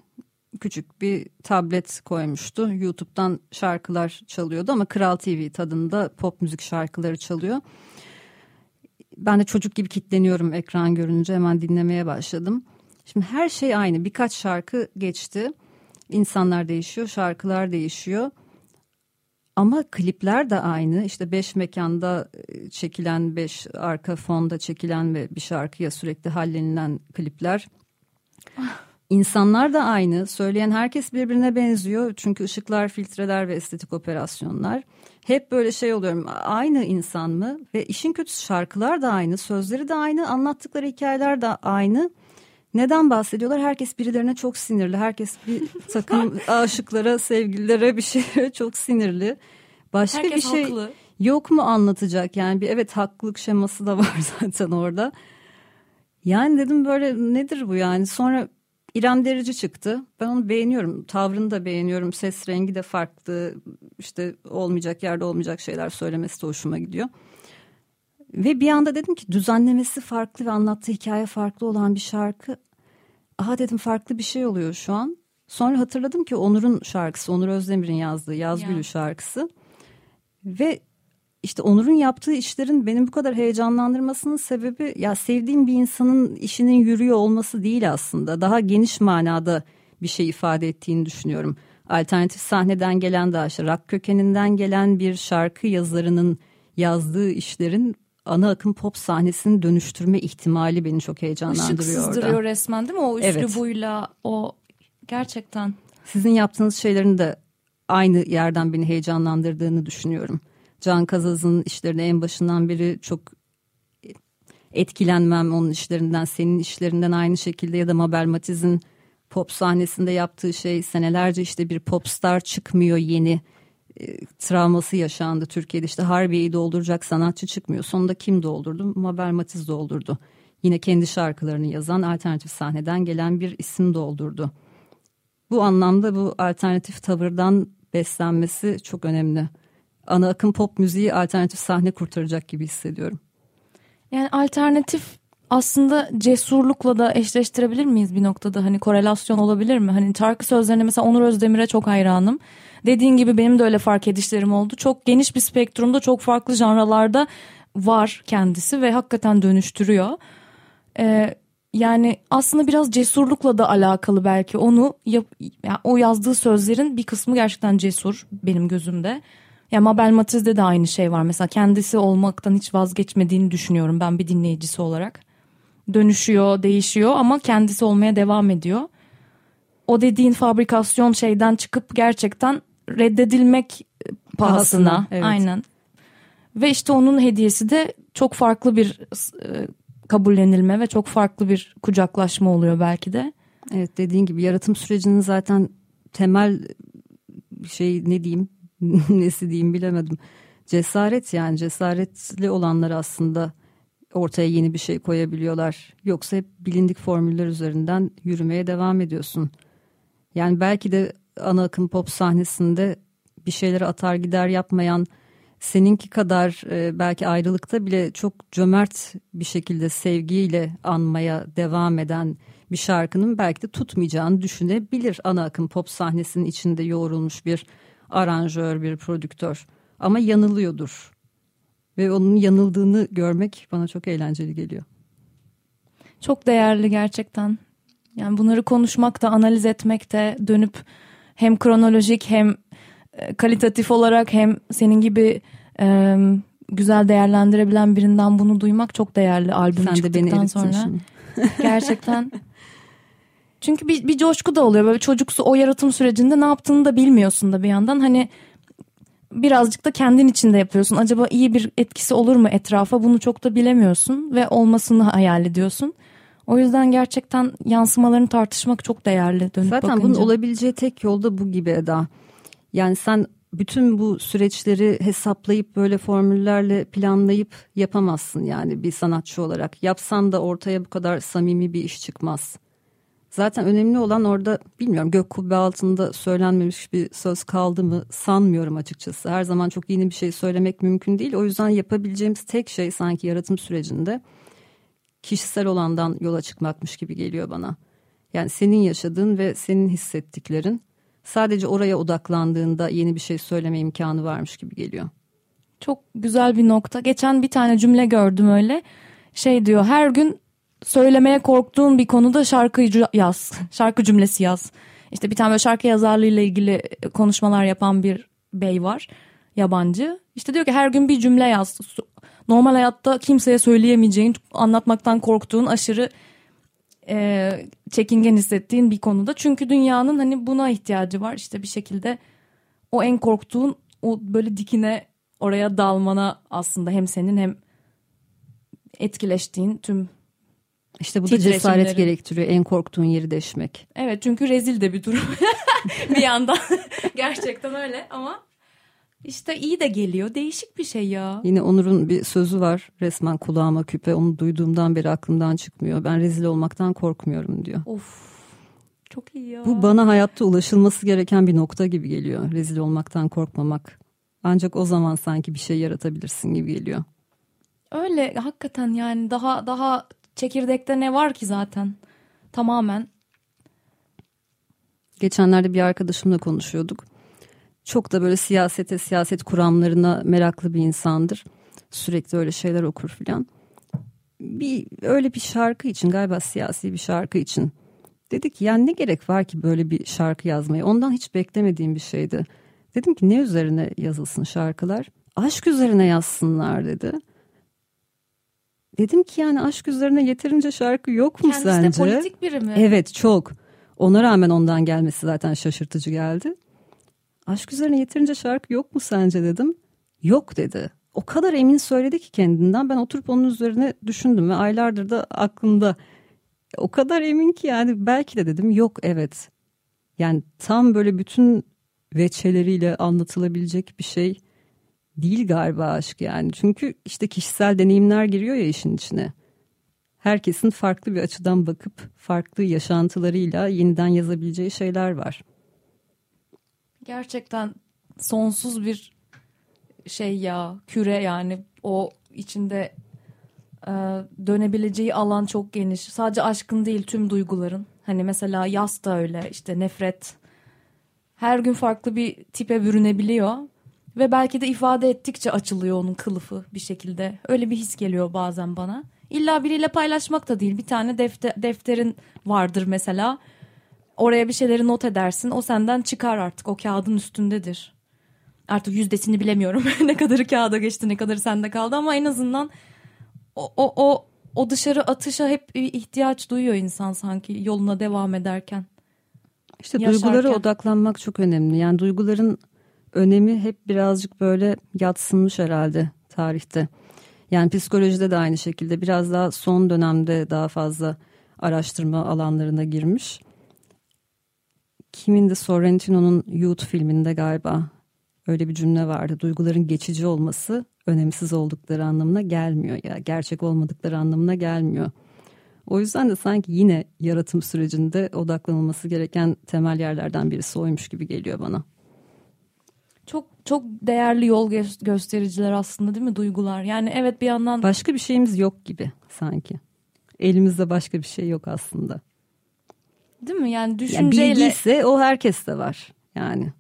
küçük bir tablet koymuştu. YouTube'dan şarkılar çalıyordu ama Kral TV tadında pop müzik şarkıları çalıyor. ben de çocuk gibi kitleniyorum ekran görünce hemen dinlemeye başladım. Şimdi her şey aynı birkaç şarkı geçti. İnsanlar değişiyor, şarkılar değişiyor. Ama klipler de aynı. İşte beş mekanda e, çekilen, beş arka fonda çekilen ve bir şarkıya sürekli hallenilen klipler. İnsanlar da aynı. Söyleyen herkes birbirine benziyor. Çünkü ışıklar, filtreler ve estetik operasyonlar. Hep böyle şey oluyorum. Aynı insan mı? Ve işin kötüsü şarkılar da aynı, sözleri de aynı, anlattıkları hikayeler de aynı. Neden bahsediyorlar? Herkes birilerine çok sinirli. Herkes bir takım aşıklara, sevgililere bir şeye çok sinirli. Başka Herkes bir şey haklı. yok mu anlatacak? Yani bir evet haklılık şeması da var zaten orada. Yani dedim böyle nedir bu yani? Sonra İrem Derici çıktı. Ben onu beğeniyorum. Tavrını da beğeniyorum. Ses rengi de farklı. İşte olmayacak yerde olmayacak şeyler söylemesi de hoşuma gidiyor. Ve bir anda dedim ki düzenlemesi farklı ve anlattığı hikaye farklı olan bir şarkı. Aha dedim farklı bir şey oluyor şu an. Sonra hatırladım ki Onur'un şarkısı, Onur Özdemir'in yazdığı Yaz Ya. Gülü şarkısı. Ve işte Onur'un yaptığı işlerin beni bu kadar heyecanlandırmasının sebebi ya sevdiğim bir insanın işinin yürüyor olması değil aslında. Daha geniş manada bir şey ifade ettiğini düşünüyorum. Alternatif sahneden gelen daha işte rock kökeninden gelen bir şarkı yazarının yazdığı işlerin ana akım pop sahnesini dönüştürme ihtimali beni çok Işık heyecanlandırıyor sızdırıyor orada. resmen değil mi? O Evet. üslubuyla o gerçekten. Sizin yaptığınız şeylerin de aynı yerden beni heyecanlandırdığını düşünüyorum. Can Kazaz'ın işlerine en başından beri çok etkilenmem onun işlerinden, senin işlerinden aynı şekilde ya da Mabel Matiz'in pop sahnesinde yaptığı şey senelerce işte bir popstar çıkmıyor yeni e, travması yaşandı Türkiye'de işte Harbiye'yi dolduracak sanatçı çıkmıyor. Sonunda kim doldurdu? Mabel Matiz doldurdu. Yine kendi şarkılarını yazan alternatif sahneden gelen bir isim doldurdu. Bu anlamda bu alternatif tavırdan beslenmesi çok önemli. Ana akım pop müziği alternatif sahne kurtaracak gibi hissediyorum. Yani alternatif aslında cesurlukla da eşleştirebilir miyiz bir noktada? Hani korelasyon olabilir mi? Hani şarkı sözlerine mesela Onur Özdemir'e çok hayranım. Dediğin gibi benim de öyle fark edişlerim oldu. Çok geniş bir spektrumda çok farklı janralarda var kendisi ve hakikaten dönüştürüyor. Ee, yani aslında biraz cesurlukla da alakalı belki onu yap, yani o yazdığı sözlerin bir kısmı gerçekten cesur benim gözümde. Ya Mabel Matiz'de de aynı şey var. Mesela kendisi olmaktan hiç vazgeçmediğini düşünüyorum ben bir dinleyicisi olarak. Dönüşüyor, değişiyor ama kendisi olmaya devam ediyor. O dediğin fabrikasyon şeyden çıkıp gerçekten reddedilmek pahasına. Pahasına, evet. Aynen. Ve işte onun hediyesi de çok farklı bir e, kabullenilme ve çok farklı bir kucaklaşma oluyor belki de. Evet dediğin gibi yaratım sürecinin zaten temel şey ne diyeyim nesi diyeyim bilemedim. Cesaret yani cesaretli olanlar aslında ortaya yeni bir şey koyabiliyorlar. Yoksa hep bilindik formüller üzerinden yürümeye devam ediyorsun. Yani belki de ana akım pop sahnesinde bir şeyleri atar gider yapmayan seninki kadar e, belki ayrılıkta bile çok cömert bir şekilde sevgiyle anmaya devam eden bir şarkının belki de tutmayacağını düşünebilir ana akım pop sahnesinin içinde yoğrulmuş bir aranjör, bir prodüktör. Ama yanılıyordur. Ve onun yanıldığını görmek bana çok eğlenceli geliyor. Çok değerli gerçekten. Yani bunları konuşmak da analiz etmek de dönüp hem kronolojik hem e, kalitatif olarak hem senin gibi e, güzel değerlendirebilen birinden bunu duymak çok değerli albüm Sen de beni çıktıktan sonra. şimdi. Gerçekten. Çünkü bir, bir coşku da oluyor böyle çocuksu o yaratım sürecinde ne yaptığını da bilmiyorsun da bir yandan hani birazcık da kendin içinde yapıyorsun. Acaba iyi bir etkisi olur mu etrafa bunu çok da bilemiyorsun ve olmasını hayal ediyorsun. O yüzden gerçekten yansımalarını tartışmak çok değerli dönüp Zaten bakınca. bunun olabileceği tek yolda bu gibi Eda. Yani sen bütün bu süreçleri hesaplayıp böyle formüllerle planlayıp yapamazsın yani bir sanatçı olarak. Yapsan da ortaya bu kadar samimi bir iş çıkmaz. Zaten önemli olan orada bilmiyorum gök kubbe altında söylenmemiş bir söz kaldı mı sanmıyorum açıkçası. Her zaman çok yeni bir şey söylemek mümkün değil. O yüzden yapabileceğimiz tek şey sanki yaratım sürecinde kişisel olandan yola çıkmakmış gibi geliyor bana. Yani senin yaşadığın ve senin hissettiklerin sadece oraya odaklandığında yeni bir şey söyleme imkanı varmış gibi geliyor. Çok güzel bir nokta. Geçen bir tane cümle gördüm öyle. Şey diyor her gün söylemeye korktuğun bir konuda şarkı yaz. Şarkı cümlesi yaz. İşte bir tane böyle şarkı yazarlığıyla ilgili konuşmalar yapan bir bey var. Yabancı. İşte diyor ki her gün bir cümle yaz. Normal hayatta kimseye söyleyemeyeceğin, anlatmaktan korktuğun aşırı e, çekingen hissettiğin bir konuda. Çünkü dünyanın hani buna ihtiyacı var. İşte bir şekilde o en korktuğun o böyle dikine oraya dalmana aslında hem senin hem etkileştiğin tüm işte bu da cesaret gerektiriyor en korktuğun yeri deşmek. Evet çünkü rezil de bir durum bir yandan gerçekten öyle ama işte iyi de geliyor değişik bir şey ya. Yine Onur'un bir sözü var resmen kulağıma küpe onu duyduğumdan beri aklımdan çıkmıyor. Ben rezil olmaktan korkmuyorum diyor. Of çok iyi ya. Bu bana hayatta ulaşılması gereken bir nokta gibi geliyor rezil olmaktan korkmamak. Ancak o zaman sanki bir şey yaratabilirsin gibi geliyor. Öyle hakikaten yani daha daha çekirdekte ne var ki zaten tamamen. Geçenlerde bir arkadaşımla konuşuyorduk. Çok da böyle siyasete, siyaset kuramlarına meraklı bir insandır. Sürekli öyle şeyler okur filan. Bir öyle bir şarkı için galiba siyasi bir şarkı için dedik yani ne gerek var ki böyle bir şarkı yazmayı? Ondan hiç beklemediğim bir şeydi. Dedim ki ne üzerine yazılsın şarkılar? Aşk üzerine yazsınlar dedi. Dedim ki yani aşk üzerine yeterince şarkı yok mu Kendisi sence? Kendisi politik biri mi? Evet çok. Ona rağmen ondan gelmesi zaten şaşırtıcı geldi. Aşk üzerine yeterince şarkı yok mu sence dedim. Yok dedi. O kadar emin söyledi ki kendinden ben oturup onun üzerine düşündüm ve aylardır da aklımda. O kadar emin ki yani belki de dedim yok evet. Yani tam böyle bütün veçeleriyle anlatılabilecek bir şey değil galiba aşk yani. Çünkü işte kişisel deneyimler giriyor ya işin içine. Herkesin farklı bir açıdan bakıp farklı yaşantılarıyla yeniden yazabileceği şeyler var. Gerçekten sonsuz bir şey ya küre yani o içinde e, dönebileceği alan çok geniş. Sadece aşkın değil tüm duyguların. Hani mesela yaz da öyle işte nefret. Her gün farklı bir tipe bürünebiliyor. Ve belki de ifade ettikçe açılıyor onun kılıfı bir şekilde. Öyle bir his geliyor bazen bana. İlla biriyle paylaşmak da değil. Bir tane defter, defterin vardır mesela. Oraya bir şeyleri not edersin. O senden çıkar artık. O kağıdın üstündedir. Artık yüzdesini bilemiyorum. ne kadarı kağıda geçti, ne kadarı sende kaldı ama en azından o, o, o, o dışarı atışa hep ihtiyaç duyuyor insan sanki yoluna devam ederken. İşte Yaşarken. duygulara odaklanmak çok önemli. Yani duyguların önemi hep birazcık böyle yatsınmış herhalde tarihte. Yani psikolojide de aynı şekilde biraz daha son dönemde daha fazla araştırma alanlarına girmiş. Kimin de Sorrentino'nun Youth filminde galiba öyle bir cümle vardı. Duyguların geçici olması önemsiz oldukları anlamına gelmiyor ya gerçek olmadıkları anlamına gelmiyor. O yüzden de sanki yine yaratım sürecinde odaklanılması gereken temel yerlerden birisi oymuş gibi geliyor bana. Çok çok değerli yol gö- göstericiler aslında değil mi duygular? Yani evet bir yandan başka bir şeyimiz yok gibi sanki. Elimizde başka bir şey yok aslında. Değil mi? Yani düşünceyle yani bilgi ise o herkeste var. Yani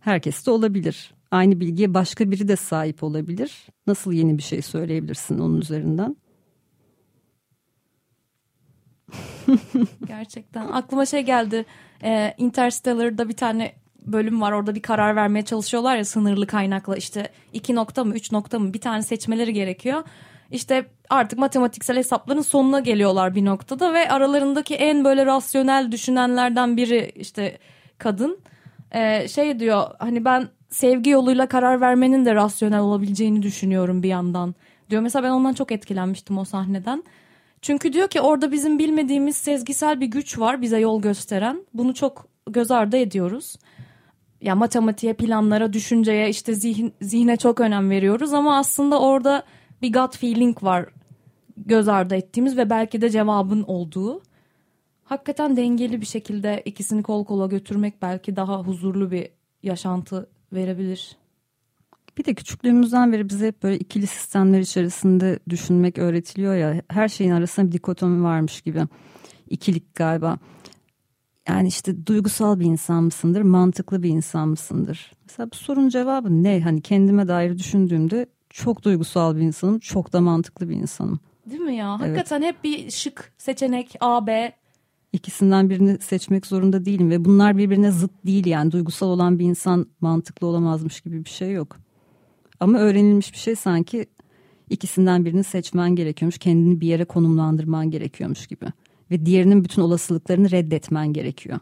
herkeste olabilir. Aynı bilgiye başka biri de sahip olabilir. Nasıl yeni bir şey söyleyebilirsin onun üzerinden? Gerçekten aklıma şey geldi. Ee, Interstellar'da bir tane bölüm var orada bir karar vermeye çalışıyorlar ya sınırlı kaynakla işte iki nokta mı üç nokta mı bir tane seçmeleri gerekiyor. İşte artık matematiksel hesapların sonuna geliyorlar bir noktada ve aralarındaki en böyle rasyonel düşünenlerden biri işte kadın ee, şey diyor hani ben sevgi yoluyla karar vermenin de rasyonel olabileceğini düşünüyorum bir yandan diyor. Mesela ben ondan çok etkilenmiştim o sahneden. Çünkü diyor ki orada bizim bilmediğimiz sezgisel bir güç var bize yol gösteren. Bunu çok göz ardı ediyoruz ya matematiğe, planlara, düşünceye, işte zihin, zihne çok önem veriyoruz ama aslında orada bir gut feeling var göz ardı ettiğimiz ve belki de cevabın olduğu. Hakikaten dengeli bir şekilde ikisini kol kola götürmek belki daha huzurlu bir yaşantı verebilir. Bir de küçüklüğümüzden beri bize hep böyle ikili sistemler içerisinde düşünmek öğretiliyor ya. Her şeyin arasında bir dikotomi varmış gibi. İkilik galiba yani işte duygusal bir insan mısındır, mantıklı bir insan mısındır? Mesela bu sorunun cevabı ne? Hani kendime dair düşündüğümde çok duygusal bir insanım, çok da mantıklı bir insanım. Değil mi ya? Hakikaten evet. hep bir şık seçenek A, B. İkisinden birini seçmek zorunda değilim ve bunlar birbirine zıt değil yani duygusal olan bir insan mantıklı olamazmış gibi bir şey yok. Ama öğrenilmiş bir şey sanki ikisinden birini seçmen gerekiyormuş, kendini bir yere konumlandırman gerekiyormuş gibi ve diğerinin bütün olasılıklarını reddetmen gerekiyor.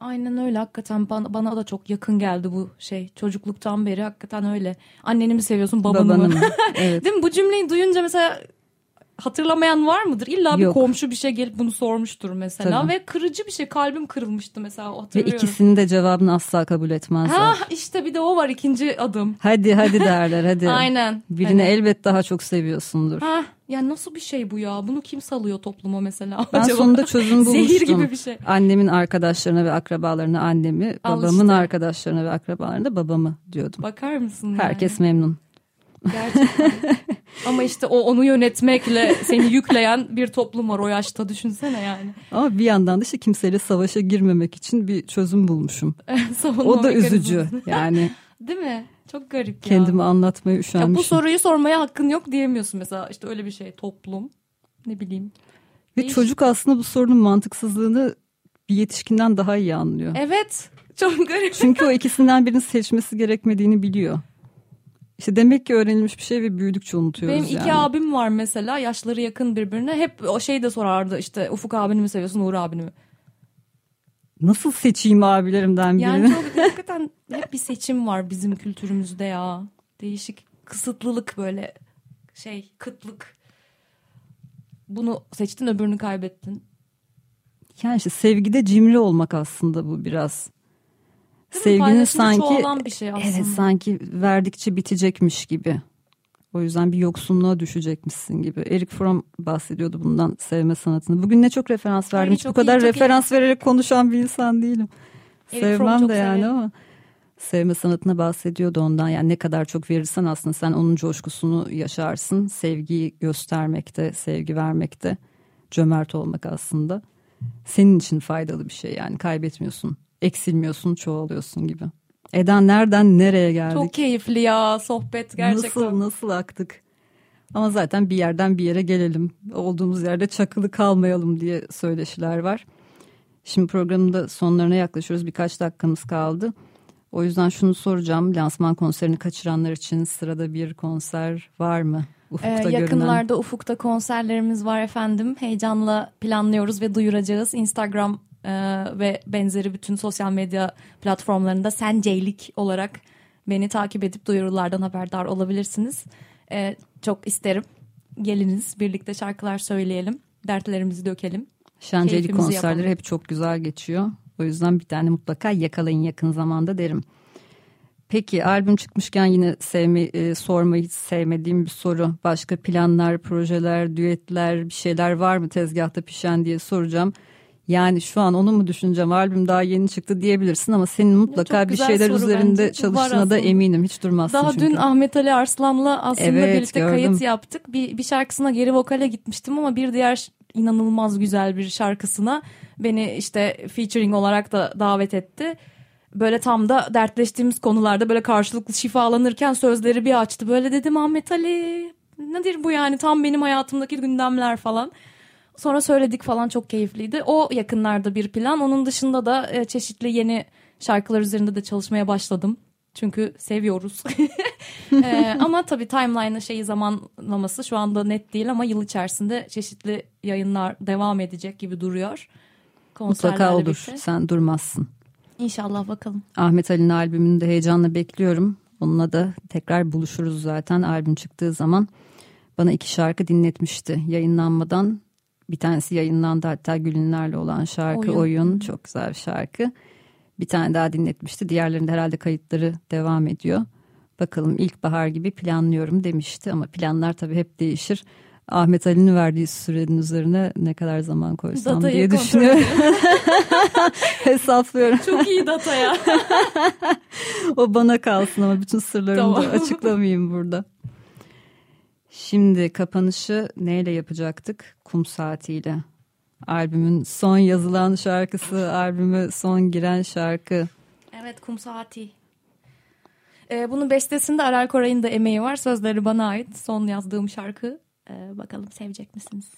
Aynen öyle hakikaten bana, bana da çok yakın geldi bu şey çocukluktan beri hakikaten öyle. Anneni mi seviyorsun babanı, babanı mı? mı? Evet. Değil mi bu cümleyi duyunca mesela hatırlamayan var mıdır? İlla bir Yok. komşu bir şey gelip bunu sormuştur mesela Tabii. ve kırıcı bir şey kalbim kırılmıştı mesela hatırlıyorum. Ve ikisinin de cevabını asla kabul etmezler. Ha işte bir de o var ikinci adım. Hadi hadi derler hadi. Aynen. Birini hani. elbet daha çok seviyorsundur. Ha ya nasıl bir şey bu ya? Bunu kim salıyor topluma mesela? Ben Acaba? sonunda çözüm bulmuştum. Zehir gibi bir şey. Annemin arkadaşlarına ve akrabalarına annemi, Al babamın işte. arkadaşlarına ve akrabalarına babamı diyordum. Bakar mısın? Herkes yani? memnun. Gerçekten. Ama işte o onu yönetmekle seni yükleyen bir toplum var o yaşta düşünsene yani. Ama bir yandan da işte kimseyle savaşa girmemek için bir çözüm bulmuşum. o da üzücü yani. Değil mi? Çok garip ya. Kendimi anlatmaya üşenmişim. Ya bu soruyu sormaya hakkın yok diyemiyorsun mesela. işte öyle bir şey toplum ne bileyim. Ve Değiş... çocuk aslında bu sorunun mantıksızlığını bir yetişkinden daha iyi anlıyor. Evet çok garip. Çünkü o ikisinden birini seçmesi gerekmediğini biliyor. İşte demek ki öğrenilmiş bir şey ve büyüdükçe unutuyoruz Benim iki abim var mesela yaşları yakın birbirine. Hep o şey de sorardı işte Ufuk abini mi seviyorsun Uğur abini mi? Nasıl seçeyim abilerimden birini? Yani çok hakikaten hep bir seçim var bizim kültürümüzde ya. Değişik kısıtlılık böyle şey kıtlık. Bunu seçtin öbürünü kaybettin. Yani işte sevgide cimri olmak aslında bu biraz. Sevginin sanki bir şey aslında. evet sanki verdikçe bitecekmiş gibi. O yüzden bir yoksunluğa düşecekmişsin gibi. Eric Fromm bahsediyordu bundan sevme sanatını. Bugün ne çok referans verdim. Hiç bu kadar iyi, referans iyi. vererek konuşan bir insan değilim. Eric Sevmem de yani severim. ama sevme sanatına bahsediyordu ondan. Yani ne kadar çok verirsen aslında sen onun coşkusunu yaşarsın. Sevgiyi göstermekte, sevgi vermekte, cömert olmak aslında senin için faydalı bir şey yani kaybetmiyorsun eksilmiyorsun çoğalıyorsun gibi. Eda nereden nereye geldik? Çok keyifli ya sohbet gerçekten. Nasıl nasıl aktık? Ama zaten bir yerden bir yere gelelim. Olduğumuz yerde çakılı kalmayalım diye söyleşiler var. Şimdi programın da sonlarına yaklaşıyoruz. Birkaç dakikamız kaldı. O yüzden şunu soracağım. Lansman konserini kaçıranlar için sırada bir konser var mı? Ufukta ee, yakınlarda görünen. Ufuk'ta konserlerimiz var efendim. Heyecanla planlıyoruz ve duyuracağız. Instagram ee, ve benzeri bütün sosyal medya platformlarında Senceylik olarak beni takip edip duyurulardan haberdar olabilirsiniz. Ee, çok isterim. Geliniz birlikte şarkılar söyleyelim. Dertlerimizi dökelim. Şenceli konserleri yapalım. hep çok güzel geçiyor. O yüzden bir tane mutlaka yakalayın yakın zamanda derim. Peki albüm çıkmışken yine sevme, e, sormayı hiç sevmediğim bir soru. Başka planlar, projeler, düetler bir şeyler var mı tezgahta pişen diye soracağım. Yani şu an onu mu düşüneceğim albüm daha yeni çıktı diyebilirsin ama senin mutlaka bir şeyler üzerinde bence. çalıştığına da eminim hiç durmazsın Daha çünkü. dün Ahmet Ali Arslan'la aslında evet, birlikte gördüm. kayıt yaptık. Bir, bir şarkısına geri vokale gitmiştim ama bir diğer inanılmaz güzel bir şarkısına beni işte featuring olarak da davet etti. Böyle tam da dertleştiğimiz konularda böyle karşılıklı şifalanırken sözleri bir açtı. Böyle dedim Ahmet Ali nedir bu yani tam benim hayatımdaki gündemler falan. Sonra söyledik falan çok keyifliydi. O yakınlarda bir plan. Onun dışında da e, çeşitli yeni şarkılar üzerinde de çalışmaya başladım. Çünkü seviyoruz. e, ama tabii timeline'ı şeyi zamanlaması şu anda net değil ama yıl içerisinde çeşitli yayınlar devam edecek gibi duruyor. Mutlaka olur. Birlikte. Sen durmazsın. İnşallah bakalım. Ahmet Ali'nin albümünü de heyecanla bekliyorum. Onunla da tekrar buluşuruz zaten albüm çıktığı zaman. Bana iki şarkı dinletmişti yayınlanmadan. Bir tanesi yayınlandı hatta Gülünler'le olan şarkı Oyun. Oyun. Çok güzel bir şarkı. Bir tane daha dinletmişti. Diğerlerinde herhalde kayıtları devam ediyor. Bakalım ilkbahar gibi planlıyorum demişti ama planlar tabii hep değişir. Ahmet Ali'nin verdiği sürenin üzerine ne kadar zaman koysam Datayı diye düşünüyorum. Hesaplıyorum. Çok iyi data ya. o bana kalsın ama bütün sırlarımı tamam. da açıklamayayım burada. Şimdi kapanışı neyle yapacaktık? Kum saatiyle. Albümün son yazılan şarkısı, albüme son giren şarkı. Evet Kum Saati. Ee, bunun bestesinde Aral Koray'ın da emeği var. Sözleri bana ait. Son yazdığım şarkı. Ee, bakalım sevecek misiniz?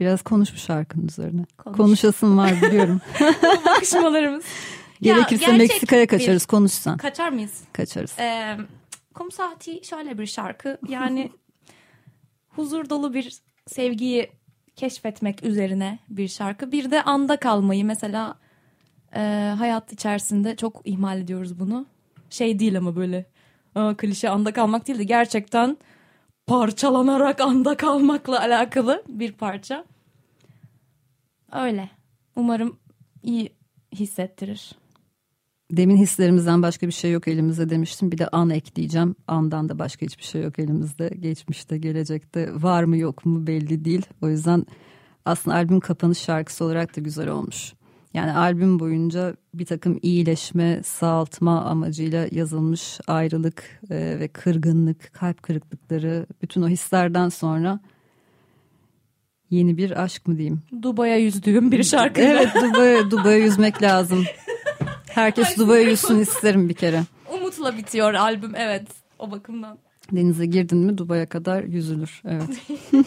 Biraz konuş bu şarkının üzerine. Konuş. Konuşasın var biliyorum. Bakışmalarımız. Gerekirse Meksika'ya bir- kaçarız konuşsan. Kaçar mıyız? Kaçarız. Ee, Kum Saati şöyle bir şarkı. Yani huzur dolu bir sevgiyi keşfetmek üzerine bir şarkı. Bir de anda kalmayı mesela e, hayat içerisinde çok ihmal ediyoruz bunu. Şey değil ama böyle aa, klişe anda kalmak değil de gerçekten parçalanarak anda kalmakla alakalı bir parça. Öyle. Umarım iyi hissettirir. Demin hislerimizden başka bir şey yok elimizde demiştim. Bir de an ekleyeceğim. Andan da başka hiçbir şey yok elimizde. Geçmişte, gelecekte var mı yok mu belli değil. O yüzden aslında albüm kapanış şarkısı olarak da güzel olmuş. Yani albüm boyunca bir takım iyileşme, sağaltma amacıyla yazılmış ayrılık e, ve kırgınlık, kalp kırıklıkları, bütün o hislerden sonra yeni bir aşk mı diyeyim? Dubai'ye yüzdüğüm bir şarkı. Evet Dubai'ye Dubai'ye yüzmek lazım. Herkes Dubai'ye yüzsün isterim bir kere. Umutla bitiyor albüm evet o bakımdan. Denize girdin mi Dubai'ye kadar yüzülür. Evet.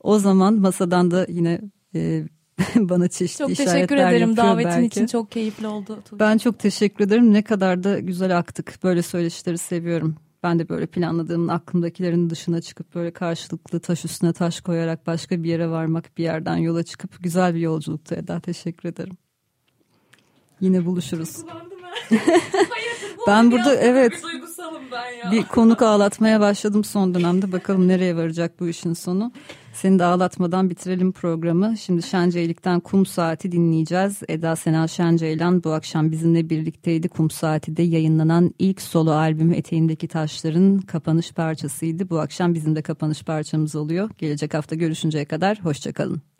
o zaman masadan da yine bana çeşitli Çok işaretler teşekkür ederim yapıyor davetin belki. için çok keyifli oldu. Tuğçe. Ben çok teşekkür ederim. Ne kadar da güzel aktık. Böyle söyleşileri seviyorum. Ben de böyle planladığımın aklımdakilerin dışına çıkıp böyle karşılıklı taş üstüne taş koyarak başka bir yere varmak, bir yerden yola çıkıp güzel bir yolculuktu Eda. Teşekkür ederim. Yine buluşuruz. Ben. Hayırdır, bu Ben oyunu burada, evet. Bir duygusalım ben ya. Bir konuk ağlatmaya başladım son dönemde. Bakalım nereye varacak bu işin sonu. Seni de ağlatmadan bitirelim programı. Şimdi Şenceylik'ten Kum Saati dinleyeceğiz. Eda Sena Şenceylan bu akşam bizimle birlikteydi. Kum Saati'de yayınlanan ilk solo albümü Eteğindeki Taşların kapanış parçasıydı. Bu akşam bizim de kapanış parçamız oluyor. Gelecek hafta görüşünceye kadar hoşçakalın.